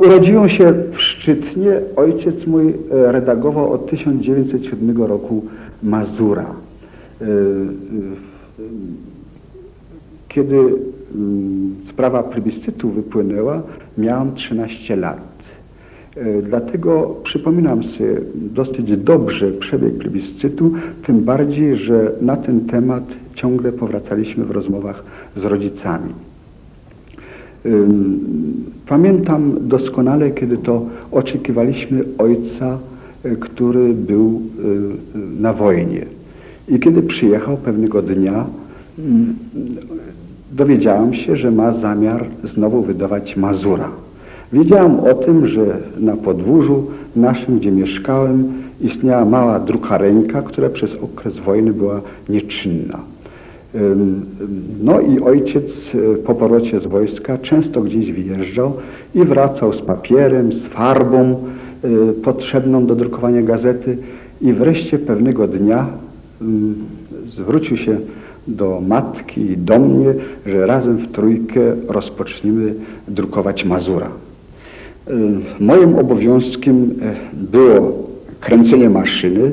Urodziłem się w Szczytnie. Ojciec mój e, redagował od 1907 roku Mazura. E, e, kiedy mm, sprawa plebiscytu wypłynęła, miałem 13 lat. Dlatego przypominam sobie dosyć dobrze przebieg plebiscytu, tym bardziej, że na ten temat ciągle powracaliśmy w rozmowach z rodzicami. Pamiętam doskonale, kiedy to oczekiwaliśmy ojca, e, który był e, na wojnie. I kiedy przyjechał pewnego dnia, dowiedziałem się, że ma zamiar znowu wydawać Mazura. Wiedziałem o tym, że na podwórzu naszym, gdzie mieszkałem, istniała mała drukareńka, która przez okres wojny była nieczynna. No i ojciec e, po powrocie z wojska często gdzieś wyjeżdżał i wracał z papierem, z farbą e, potrzebną do drukowania gazety i wreszcie pewnego dnia zwrócił się do matki i do mnie, że razem w trójkę rozpoczniemy drukować Mazura. Moim obowiązkiem e, było kręcenie maszyny,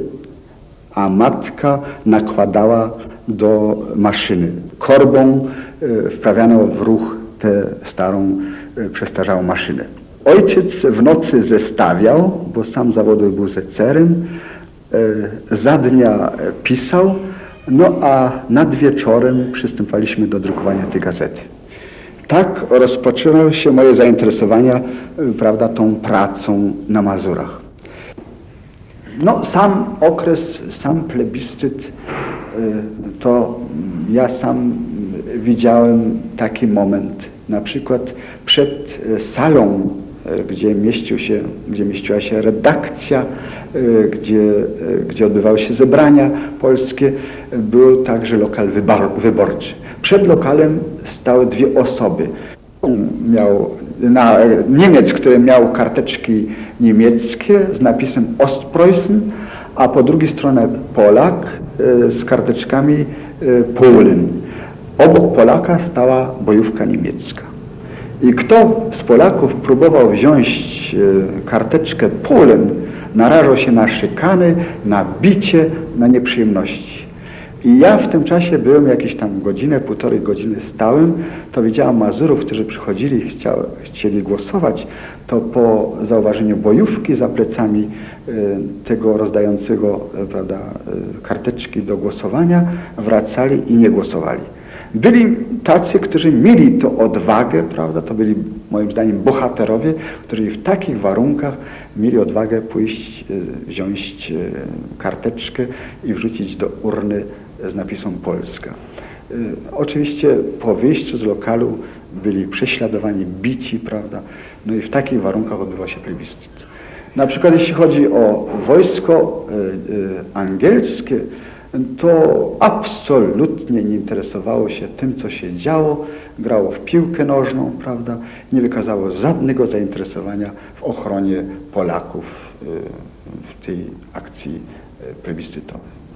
a matka nakładała do maszyny. Korbą e, wprawiano w ruch tę starą, e, przestarzałą maszynę. Ojciec w nocy zestawiał, bo sam zawodowy był zecerem, e, za dnia pisał, no a nad wieczorem przystępowaliśmy do drukowania tej gazety. Tak rozpoczynało się moje zainteresowania, prawda, tą pracą na Mazurach. No, sam okres, sam plebiscyt Y, to ja sam widziałem taki moment, na przykład przed y, salą, y, gdzie, mieścił się, gdzie mieściła się redakcja, gdzie, gdzie odbywały się zebrania polskie, był także lokal wyborczy. Przed lokalem stały dwie osoby. Miał na, Niemiec, który miał karteczki niemieckie z napisem Ostpreußen, a po drugiej stronie Polak e, z karteczkami e, Polen. Obok Polaka stała bojówka niemiecka. I kto z Polaków próbował wziąć e, karteczkę Polen, narażał się na szykany, na bicie, na nieprzyjemności. I ja w tym czasie byłem jakieś tam godzinę, półtorej godziny stałem, to widziałem Mazurów, którzy przychodzili chcieli głosować, to po zauważeniu bojówki za plecami e, tego rozdającego e, prawda, e, karteczki do głosowania wracali i nie głosowali. Byli tacy, którzy mieli to odwagę, prawda, to byli moim zdaniem bohaterowie, którzy w takich warunkach mieli odwagę pójść, wziąć karteczkę i wrzucić do urny z napisem Polska. Oczywiście po wyjściu z lokalu byli prześladowani, bici, prawda, no i w takich warunkach odbywa się plebiscyt. Na przykład jeśli chodzi o wojsko y, y, angielskie, to absolutnie nie interesowało się tym, co się działo, grało w piłkę nożną, prawda, nie wykazało żadnego zainteresowania w ochronie Polaków y, w tej akcji plebiscytowej.